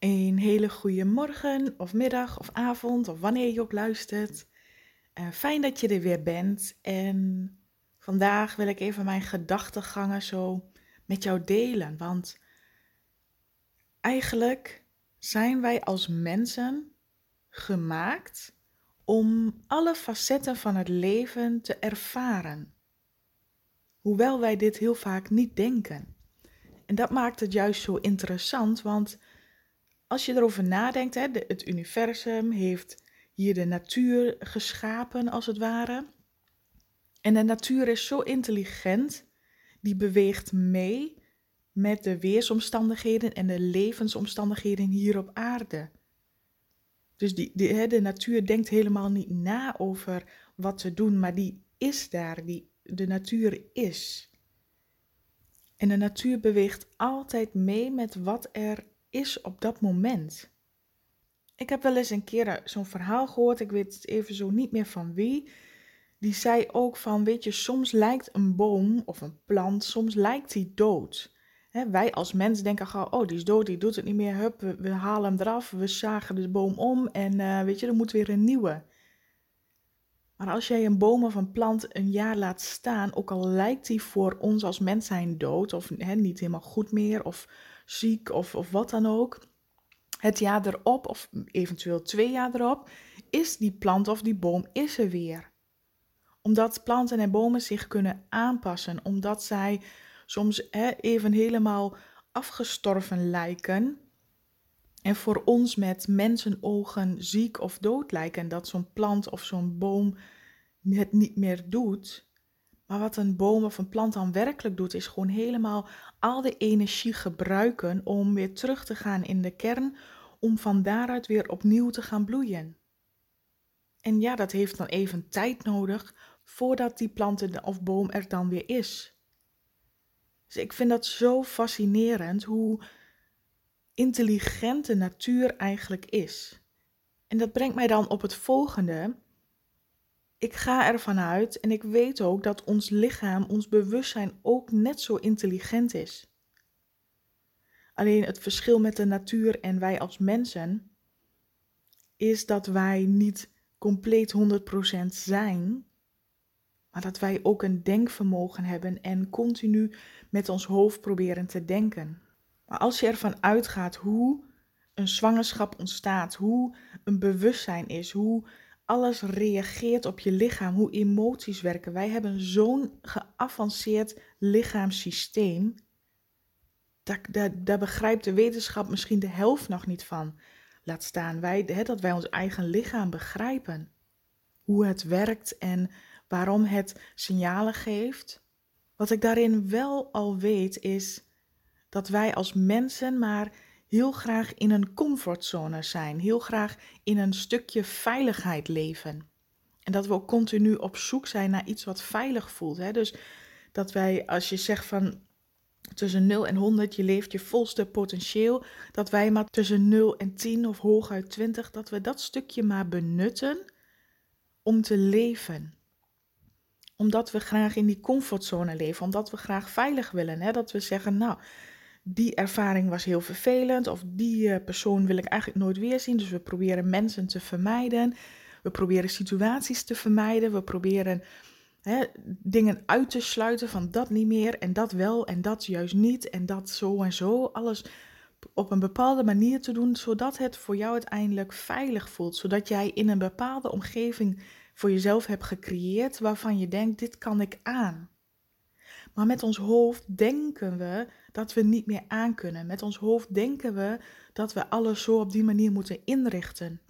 Een hele goede morgen of middag of avond of wanneer je ook luistert. Uh, fijn dat je er weer bent. En vandaag wil ik even mijn gedachtegangen zo met jou delen. Want eigenlijk zijn wij als mensen gemaakt om alle facetten van het leven te ervaren. Hoewel wij dit heel vaak niet denken. En dat maakt het juist zo interessant, want als je erover nadenkt, hè, het universum heeft hier de natuur geschapen, als het ware. En de natuur is zo intelligent, die beweegt mee met de weersomstandigheden en de levensomstandigheden hier op aarde. Dus die, die, de natuur denkt helemaal niet na over wat te doen, maar die is daar, die, de natuur is. En de natuur beweegt altijd mee met wat er is op dat moment. Ik heb wel eens een keer zo'n verhaal gehoord, ik weet het even zo niet meer van wie. Die zei ook van, weet je, soms lijkt een boom of een plant, soms lijkt die dood. wij als mens denken gauw, oh die is dood, die doet het niet meer, hup, we, halen hem eraf, we zagen de boom om en uh, weet je, er moet weer een nieuwe. Maar als jij een boom of een plant een jaar laat staan, ook al lijkt die voor ons als mens zijn dood of niet helemaal goed meer of ziek of, of wat dan ook, het jaar erop of eventueel twee jaar erop, is die plant of die boom is er weer. Omdat planten en bomen zich kunnen aanpassen, omdat zij soms even helemaal afgestorven lijken en voor ons met mensenogen ziek of dood lijken, dat zo'n plant of zo'n boom het niet meer doet, maar wat een boom of een plant dan werkelijk doet, is gewoon helemaal al de energie gebruiken om weer terug te gaan in de kern, om van daaruit weer opnieuw te gaan bloeien. En ja, dat heeft dan even tijd nodig voordat die plant of boom er dan weer is. Dus ik vind dat zo fascinerend hoe intelligent de natuur eigenlijk is. En dat brengt mij dan op het volgende ik ga ervan uit en ik weet ook dat ons lichaam, ons bewustzijn ook net zo intelligent is. Alleen het verschil met de natuur en wij als mensen is dat wij niet compleet 100% zijn, maar dat wij ook een denkvermogen hebben en continu met ons hoofd proberen te denken. Maar als je ervan uitgaat hoe een zwangerschap ontstaat, hoe een bewustzijn is, hoe alles reageert op je lichaam, hoe emoties werken. Wij hebben zo'n geavanceerd lichaamssysteem. Daar, begrijpt de wetenschap misschien de helft nog niet van. Laat staan wij, hè, dat wij ons eigen lichaam begrijpen. Hoe het werkt en waarom het signalen geeft. Wat ik daarin wel al weet is dat wij als mensen maar heel graag in een comfortzone zijn, heel graag in een stukje veiligheid leven. En dat we ook continu op zoek zijn naar iets wat veilig voelt. Hè? Dus dat wij, als je zegt van tussen 0 en 100, je leeft je volste potentieel, dat wij maar tussen 0 en 10 of hooguit 20, dat we dat stukje maar benutten om te leven omdat we graag in die comfortzone leven, omdat we graag veilig willen. Hè? Dat we zeggen, nou, die ervaring was heel vervelend of die eh, persoon wil ik eigenlijk nooit weer zien. Dus we proberen mensen te vermijden. We proberen situaties te vermijden. We proberen hè, dingen uit te sluiten van dat niet meer en dat wel en dat juist niet en dat zo en zo. Alles op een bepaalde manier te doen, zodat het voor jou uiteindelijk veilig voelt. Zodat jij in een bepaalde omgeving voor jezelf hebt gecreëerd waarvan je denkt, dit kan ik aan. Maar met ons hoofd denken we dat we niet meer aankunnen. Met ons hoofd denken we dat we alles zo op die manier moeten inrichten.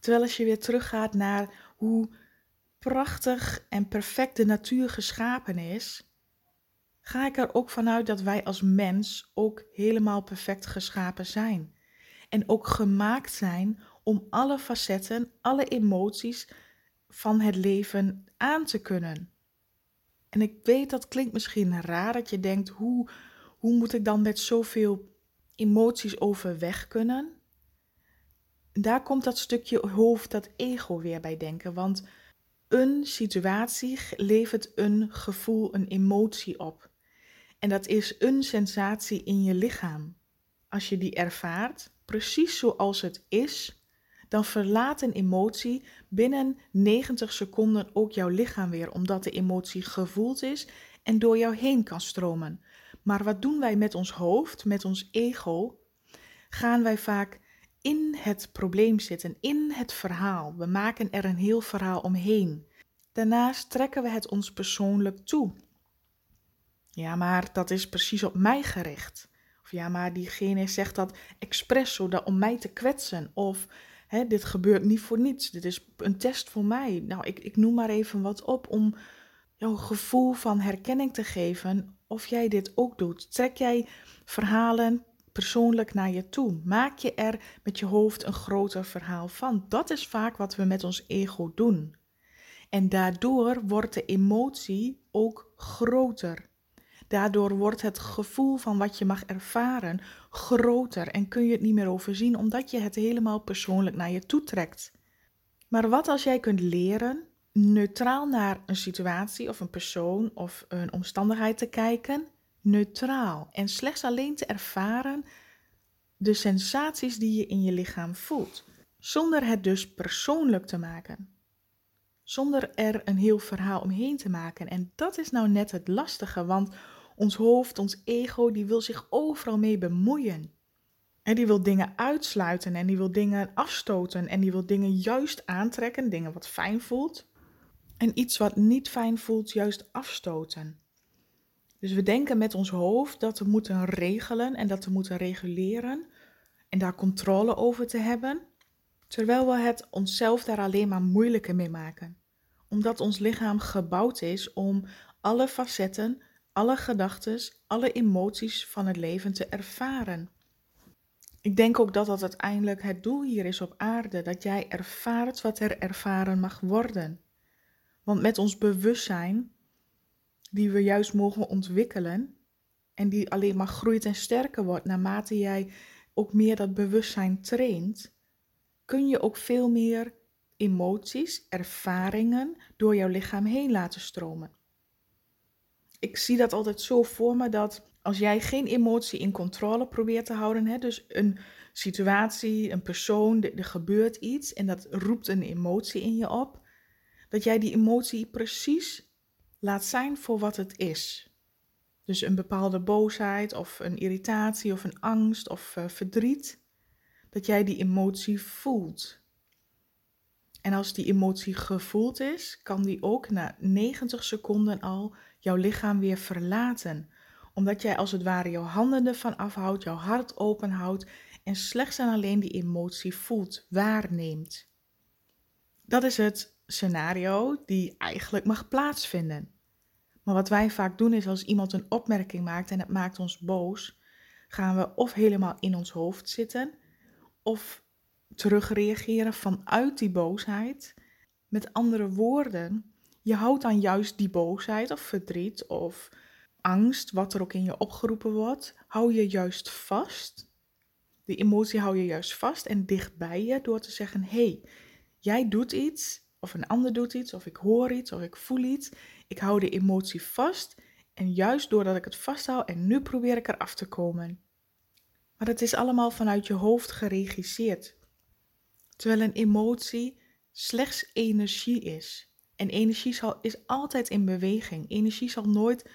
Terwijl als je weer teruggaat naar hoe prachtig en perfect de natuur geschapen is, ga ik er ook vanuit dat wij als mens ook helemaal perfect geschapen zijn. En ook gemaakt zijn om alle facetten, alle emoties van het leven aan te kunnen. En ik weet dat klinkt misschien raar dat je denkt, hoe, hoe moet ik dan met zoveel emoties overweg kunnen? Daar komt dat stukje hoofd, dat ego weer bij denken. Want een situatie levert een gevoel, een emotie op. En dat is een sensatie in je lichaam. als je die ervaart, precies zoals het is, dan verlaat een emotie binnen 90 seconden ook jouw lichaam weer, omdat de emotie gevoeld is en door jou heen kan stromen. Maar wat doen wij met ons hoofd, met ons ego? Gaan wij vaak in het probleem zitten, in het verhaal. We maken er een heel verhaal omheen. Daarnaast trekken we het ons persoonlijk toe. Ja, maar dat is precies op mij gericht. Of ja, maar diegene zegt dat expres zodat om mij te kwetsen. Of hè, dit gebeurt niet voor niets. Dit is een test voor mij. Nou, ik, ik noem maar even wat op om jouw gevoel van herkenning te geven. Of jij dit ook doet. Trek jij verhalen persoonlijk naar je toe? Maak je er met je hoofd een groter verhaal van? Dat is vaak wat we met ons ego doen. En daardoor wordt de emotie ook groter. Daardoor wordt het gevoel van wat je mag ervaren groter en kun je het niet meer overzien omdat je het helemaal persoonlijk naar je toe trekt. Maar wat als jij kunt leren neutraal naar een situatie of een persoon of een omstandigheid te kijken, neutraal en slechts alleen te ervaren de sensaties die je in je lichaam voelt, zonder het dus persoonlijk te maken zonder er een heel verhaal omheen te maken. En dat is nou net het lastige, want ons hoofd, ons ego, die wil zich overal mee bemoeien. En die wil dingen uitsluiten en die wil dingen afstoten en die wil dingen juist aantrekken, dingen wat fijn voelt. En iets wat niet fijn voelt, juist afstoten. Dus we denken met ons hoofd dat we moeten regelen en dat we moeten reguleren en daar controle over te hebben, terwijl we het onszelf daar alleen maar moeilijker mee maken. Omdat ons lichaam gebouwd is om alle facetten alle gedachten, alle emoties van het leven te ervaren. Ik denk ook dat dat uiteindelijk het doel hier is op aarde, dat jij ervaart wat er ervaren mag worden. Want met ons bewustzijn, die we juist mogen ontwikkelen en die alleen maar groeit en sterker wordt naarmate jij ook meer dat bewustzijn traint, kun je ook veel meer emoties, ervaringen door jouw lichaam heen laten stromen ik zie dat altijd zo voor me dat als jij geen emotie in controle probeert te houden, hè, dus een situatie, een persoon, er gebeurt iets en dat roept een emotie in je op, dat jij die emotie precies laat zijn voor wat het is. Dus een bepaalde boosheid of een irritatie of een angst of uh, verdriet, dat jij die emotie voelt. En als die emotie gevoeld is, kan die ook na 90 seconden al jouw lichaam weer verlaten. Omdat jij als het ware jouw handen ervan afhoudt, jouw hart open houdt en slechts en alleen die emotie voelt, waarneemt. Dat is het scenario die eigenlijk mag plaatsvinden. Maar wat wij vaak doen is als iemand een opmerking maakt en het maakt ons boos, gaan we of helemaal in ons hoofd zitten of terugreageren vanuit die boosheid. Met andere woorden, je houdt dan juist die boosheid of verdriet of angst, wat er ook in je opgeroepen wordt, hou je juist vast. Die emotie hou je juist vast en dicht bij je door te zeggen: hé, hey, jij doet iets, of een ander doet iets, of ik hoor iets, of ik voel iets. Ik hou de emotie vast en juist doordat ik het vasthoud en nu probeer ik er af te komen. Maar het is allemaal vanuit je hoofd geregisseerd. Terwijl een emotie slechts energie is. En energie zal, is altijd in beweging. Energie zal nooit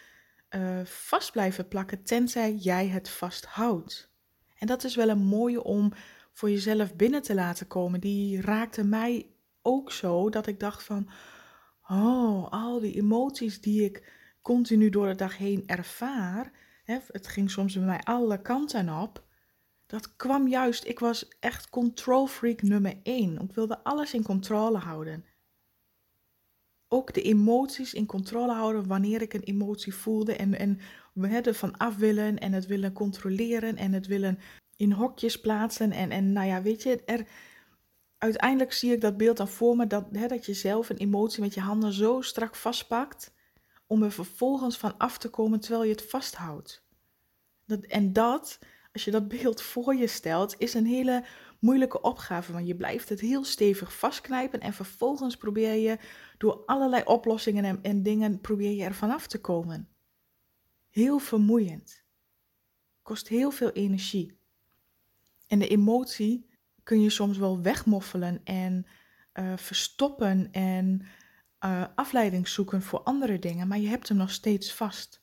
uh, vast blijven plakken tenzij jij het vasthoudt. En dat is wel een mooie om voor jezelf binnen te laten komen. Die raakte mij ook zo dat ik dacht van, oh, al die emoties die ik continu door de dag heen ervaar, hè, het ging soms bij mij alle kanten op. Dat kwam juist, ik was echt control freak nummer één. Ik wilde alles in controle houden ook de emoties in controle houden wanneer ik een emotie voelde. En, en we het van af willen en het willen controleren en het willen in hokjes plaatsen. En, en nou ja, weet je, er, uiteindelijk zie ik dat beeld dan voor me dat, hè, dat je zelf een emotie met je handen zo strak vastpakt. Om er vervolgens van af te komen terwijl je het vasthoudt. Dat, en dat, als je dat beeld voor je stelt, is een hele moeilijke opgave. Want je blijft het heel stevig vastknijpen en vervolgens probeer je door allerlei oplossingen en, en dingen probeer je er vanaf te komen. Heel vermoeiend. Kost heel veel energie. En de emotie kun je soms wel wegmoffelen en uh, verstoppen en uh, afleiding zoeken voor andere dingen, maar je hebt hem nog steeds vast.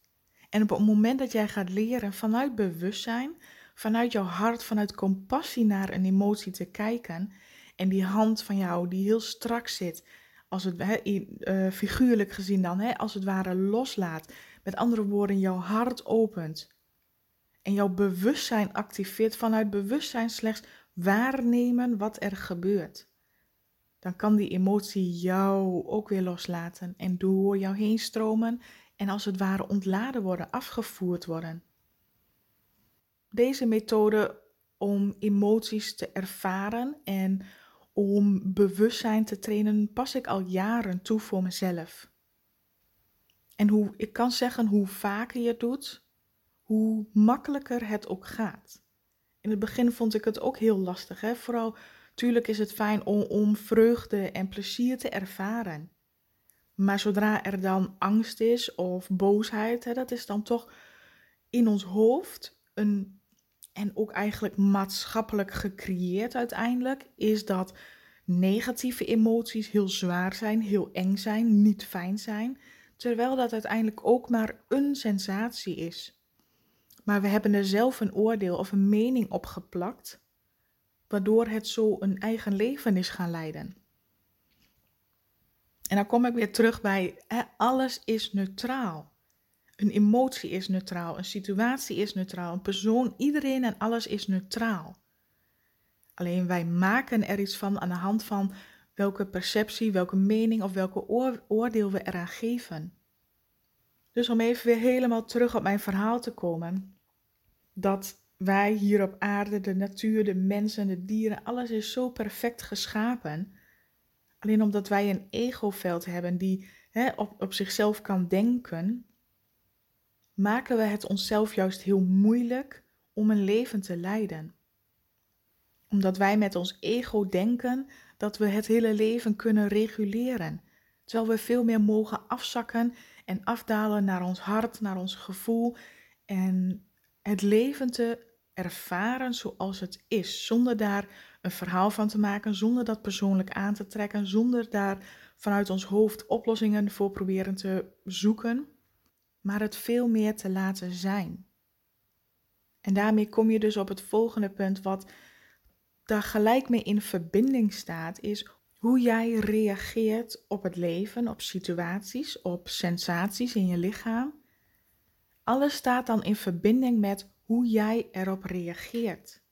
En op het moment dat jij gaat leren vanuit bewustzijn, vanuit jouw hart, vanuit compassie naar een emotie te kijken, en die hand van jou die heel strak zit, als het uh, figuurlijk gezien dan, als het ware loslaat, met andere woorden, jouw hart opent. En jouw bewustzijn activeert, vanuit bewustzijn slechts waarnemen wat er gebeurt. Dan kan die emotie jou ook weer loslaten en door jou heen stromen en als het ware ontladen worden, afgevoerd worden. Deze methode om emoties te ervaren en om bewustzijn te trainen pas ik al jaren toe voor mezelf. En hoe, ik kan zeggen, hoe vaker je het doet, hoe makkelijker het ook gaat. In het begin vond ik het ook heel lastig, hè? vooral Tuurlijk is het fijn om, om vreugde en plezier te ervaren. Maar zodra er dan angst is of boosheid, hè, dat is dan toch in ons hoofd een, en ook eigenlijk maatschappelijk gecreëerd uiteindelijk, is dat negatieve emoties heel zwaar zijn, heel eng zijn, niet fijn zijn, terwijl dat uiteindelijk ook maar een sensatie is. Maar we hebben er zelf een oordeel of een mening op geplakt waardoor het zo een eigen leven is gaan leiden. En dan kom ik weer terug bij, hè, alles is neutraal. Een emotie is neutraal, een situatie is neutraal, een persoon, iedereen en alles is neutraal. Alleen wij maken er iets van aan de hand van welke perceptie, welke mening of welke oordeel we eraan geven. Dus om even weer helemaal terug op mijn verhaal te komen, dat wij hier op aarde, de natuur, de mensen, de dieren, alles is zo perfect geschapen. Alleen omdat wij een egoveld hebben die hè, op, op zichzelf kan denken, maken we het onszelf juist heel moeilijk om een leven te leiden. Omdat wij met ons ego denken dat we het hele leven kunnen reguleren, terwijl we veel meer mogen afzakken en afdalen naar ons hart, naar ons gevoel en het leven te ervaren zoals het is, zonder daar een verhaal van te maken, zonder dat persoonlijk aan te trekken, zonder daar vanuit ons hoofd oplossingen voor proberen te zoeken, maar het veel meer te laten zijn. En daarmee kom je dus op het volgende punt, wat daar gelijk mee in verbinding staat, is hoe jij reageert op het leven, op situaties, op sensaties in je lichaam. Alles staat dan in verbinding met hoe jij erop reageert.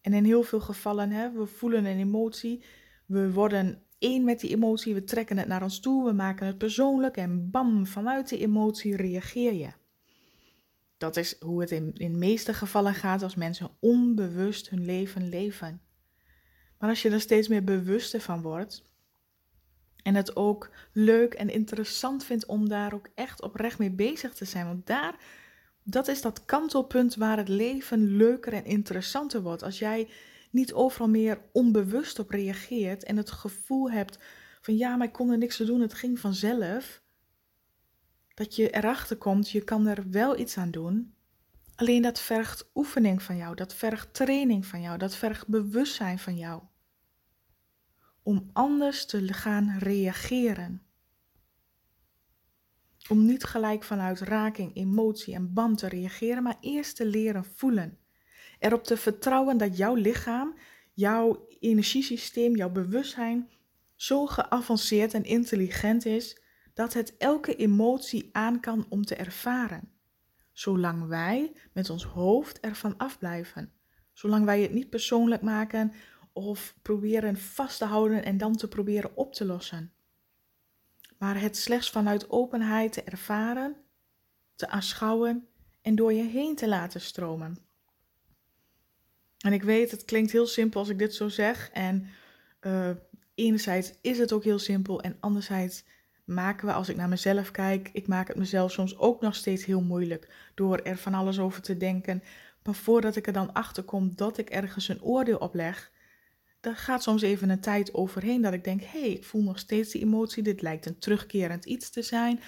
En in heel veel gevallen, hè, we voelen een emotie, we worden één met die emotie, we trekken het naar ons toe, we maken het persoonlijk en bam, vanuit die emotie reageer je. Dat is hoe het in, in de meeste gevallen gaat als mensen onbewust hun leven leven. Maar als je er steeds meer bewuster van wordt en het ook leuk en interessant vindt om daar ook echt oprecht mee bezig te zijn, want daar dat is dat kantelpunt waar het leven leuker en interessanter wordt. Als jij niet overal meer onbewust op reageert en het gevoel hebt van ja, maar ik kon er niks te doen, het ging vanzelf. Dat je erachter komt, je kan er wel iets aan doen. Alleen dat vergt oefening van jou, dat vergt training van jou, dat vergt bewustzijn van jou. Om anders te gaan reageren. Om niet gelijk vanuit raking, emotie en band te reageren, maar eerst te leren voelen. Erop te vertrouwen dat jouw lichaam, jouw energiesysteem, jouw bewustzijn zo geavanceerd en intelligent is dat het elke emotie aan kan om te ervaren. Zolang wij met ons hoofd ervan afblijven. Zolang wij het niet persoonlijk maken of proberen vast te houden en dan te proberen op te lossen maar het slechts vanuit openheid te ervaren, te aanschouwen en door je heen te laten stromen. En ik weet, het klinkt heel simpel als ik dit zo zeg. En uh, enerzijds is het ook heel simpel en anderzijds maken we, als ik naar mezelf kijk, ik maak het mezelf soms ook nog steeds heel moeilijk door er van alles over te denken. Maar voordat ik er dan achter kom dat ik ergens een oordeel op leg, daar gaat soms even een tijd overheen dat ik denk: hé, hey, ik voel nog steeds die emotie. Dit lijkt een terugkerend iets te zijn.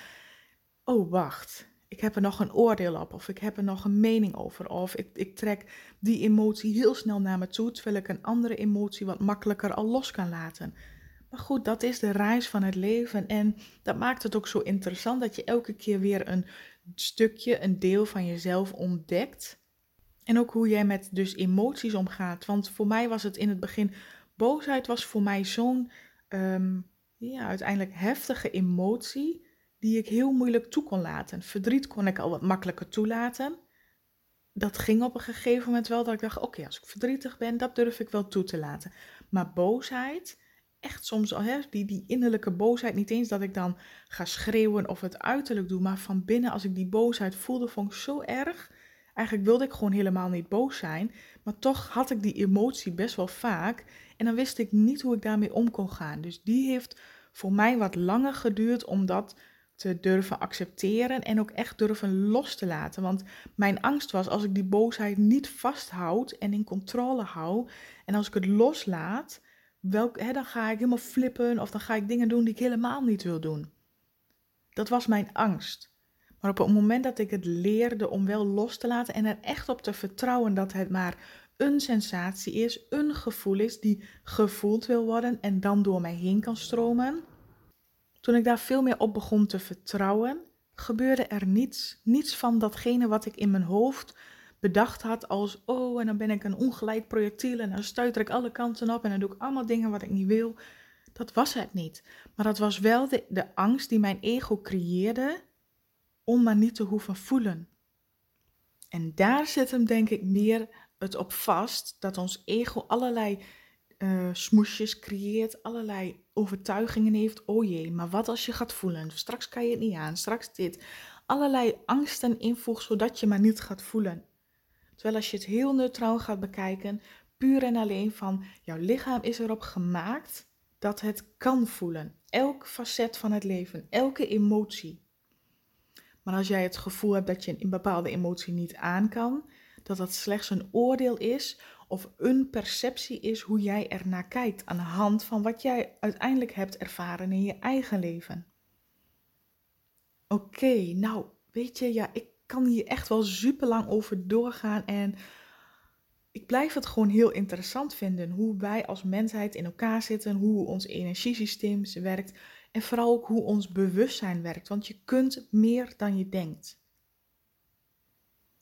Oh, wacht. Ik heb er nog een oordeel op, of ik heb er nog een mening over, of ik, ik trek die emotie heel snel naar me toe, terwijl ik een andere emotie wat makkelijker al los kan laten. Maar goed, dat is de reis van het leven en dat maakt het ook zo interessant dat je elke keer weer een stukje, een deel van jezelf ontdekt. En ook hoe jij met dus emoties omgaat. Want voor mij was het in het begin, boosheid was voor mij zo'n ehm, ja, uiteindelijk heftige emotie die ik heel moeilijk toe kon laten. Verdriet kon ik al wat makkelijker toelaten. Dat ging op een gegeven moment wel dat ik dacht, oké, als ik verdrietig ben, dat durf ik wel toe te laten. Maar boosheid, echt soms al, hè, die, die innerlijke boosheid, niet eens dat ik dan ga schreeuwen of het uiterlijk doe, maar van binnen als ik die boosheid voelde, vond ik zo erg. Eigenlijk wilde ik gewoon helemaal niet boos zijn, maar toch had ik die emotie best wel vaak en dan wist ik niet hoe ik daarmee om kon gaan. Dus die heeft voor mij wat langer geduurd om dat te durven accepteren en ook echt durven los te laten. Want mijn angst was als ik die boosheid niet vasthoud en in controle hou en als ik het loslaat, welk, hè, dan ga ik helemaal flippen of dan ga ik dingen doen die ik helemaal niet wil doen. Dat was mijn angst. Maar op het moment dat ik het leerde om wel los te laten en er echt op te vertrouwen dat het maar een sensatie is, een gevoel is die gevoeld wil worden en dan door mij heen kan stromen. Toen ik daar veel meer op begon te vertrouwen, gebeurde er niets, niets van datgene wat ik in mijn hoofd bedacht had als, oh, en dan ben ik een ongeleid projectiel en dan stuiter ik alle kanten op en dan doe ik allemaal dingen wat ik niet wil. Dat was het niet. Maar dat was wel de, de angst die mijn ego creëerde om maar niet te hoeven voelen. En daar zit hem denk ik meer het op vast dat ons ego allerlei uh, smoesjes creëert, allerlei overtuigingen heeft. Oh jee, maar wat als je gaat voelen? Straks kan je het niet aan, straks dit. Allerlei angsten invoegt zodat je maar niet gaat voelen. Terwijl als je het heel neutraal gaat bekijken, puur en alleen van jouw lichaam is erop gemaakt dat het kan voelen. Elk facet van het leven, elke emotie. Maar als jij het gevoel hebt dat je een bepaalde emotie niet aan kan, dat dat slechts een oordeel is of een perceptie is hoe jij ernaar kijkt aan de hand van wat jij uiteindelijk hebt ervaren in je eigen leven. Oké, nou weet je, ja, ik kan hier echt wel super lang over doorgaan en ik blijf het gewoon heel interessant vinden hoe wij als mensheid in elkaar zitten, hoe ons energiesysteem werkt en vooral ook hoe ons bewustzijn werkt, want je kunt meer dan je denkt.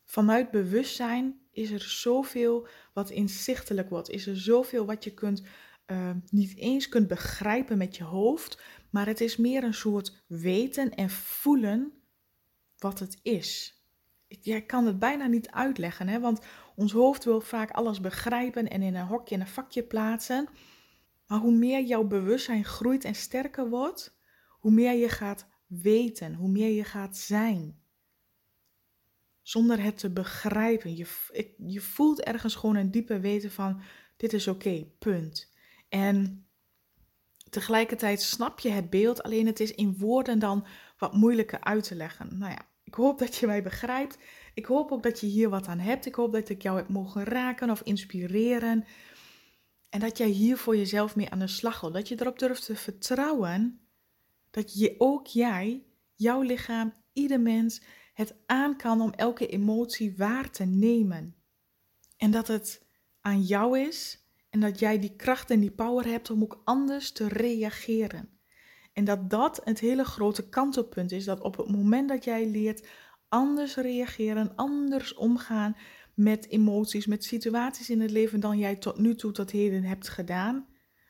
Vanuit bewustzijn is er zoveel wat inzichtelijk wordt. Is er zoveel wat je kunt, uh, niet eens kunt begrijpen met je hoofd. Maar het is meer een soort weten en voelen wat het is. Jij kan het bijna niet uitleggen, hè? want ons hoofd wil vaak alles begrijpen en in een hokje en een vakje plaatsen. Maar hoe meer jouw bewustzijn groeit en sterker wordt, hoe meer je gaat weten, hoe meer je gaat zijn zonder het te begrijpen. Je, je voelt ergens gewoon een diepe weten van dit is oké, punt. En tegelijkertijd snap je het beeld, alleen het is in woorden dan wat moeilijker uit te leggen. Nou ja, ik hoop dat je mij begrijpt. Ik hoop ook dat je hier wat aan hebt. Ik hoop dat ik jou heb mogen raken of inspireren. En dat jij hier voor jezelf mee aan de slag gaat. Dat je erop durft te vertrouwen dat je ook jij, jouw lichaam, ieder mens het aan kan om elke emotie waar te nemen. En dat het aan jou is en dat jij die kracht en die power hebt om ook anders te reageren. En dat dat het hele grote kantelpunt is, dat op het moment dat jij leert anders reageren, anders omgaan met emoties, met situaties in het leven dan jij tot nu toe tot heden hebt gedaan,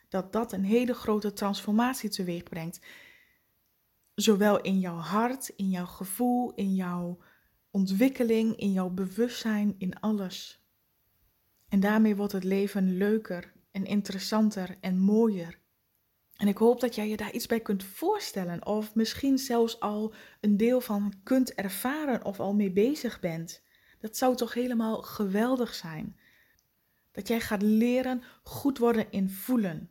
dat dat een hele grote transformatie teweeg brengt. Zowel in jouw hart, in jouw gevoel, in jouw ontwikkeling, in jouw bewustzijn, in alles. En daarmee wordt het leven leuker en interessanter en mooier. En ik hoop dat jij je daar iets bij kunt voorstellen, of misschien zelfs al een deel van kunt ervaren of al mee bezig bent. Dat zou toch helemaal geweldig zijn. Dat jij gaat leren goed worden in voelen.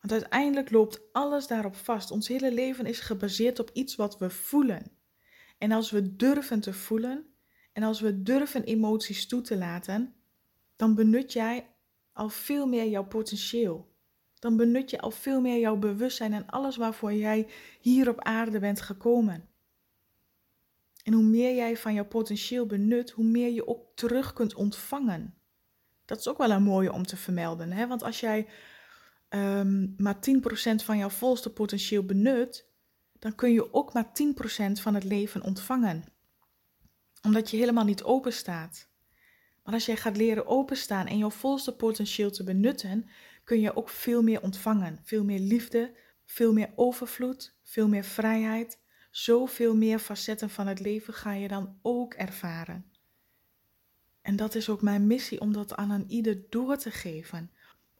Want uiteindelijk loopt alles daarop vast. Ons hele leven is gebaseerd op iets wat we voelen. En als we durven te voelen en als we durven emoties toe te laten, dan benut jij al veel meer jouw potentieel. Dan benut je al veel meer jouw bewustzijn en alles waarvoor jij hier op aarde bent gekomen. En hoe meer jij van jouw potentieel benut, hoe meer je ook terug kunt ontvangen. Dat is ook wel een mooie om te vermelden. Hè? Want als jij um, maar 10% van jouw volste potentieel benut, dan kun je ook maar 10% van het leven ontvangen. Omdat je helemaal niet open staat. Maar als jij gaat leren openstaan en jouw volste potentieel te benutten, kun je ook veel meer ontvangen. Veel meer liefde, veel meer overvloed, veel meer vrijheid. Zoveel meer facetten van het leven ga je dan ook ervaren. En dat is ook mijn missie om dat aan een ieder door te geven.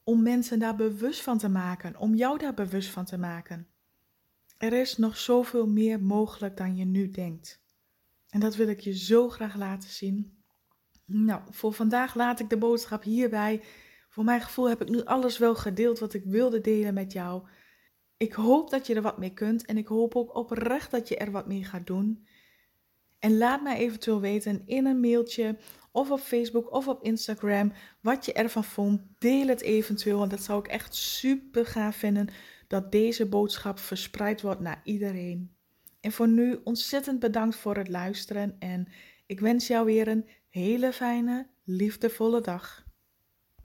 Om mensen daar bewust van te maken, om jou daar bewust van te maken. Er is nog zoveel meer mogelijk dan je nu denkt. En dat wil ik je zo graag laten zien. Nou, voor vandaag laat ik de boodschap hierbij. Voor mijn gevoel heb ik nu alles wel gedeeld wat ik wilde delen met jou. Ik hoop dat je er wat mee kunt en ik hoop ook oprecht dat je er wat mee gaat doen. En laat mij eventueel weten in een mailtje of op Facebook of op Instagram wat je ervan vond. Deel het eventueel, want dat zou ik echt super gaaf vinden dat deze boodschap verspreid wordt naar iedereen. En voor nu ontzettend bedankt voor het luisteren en ik wens jou weer een hele fijne, liefdevolle dag.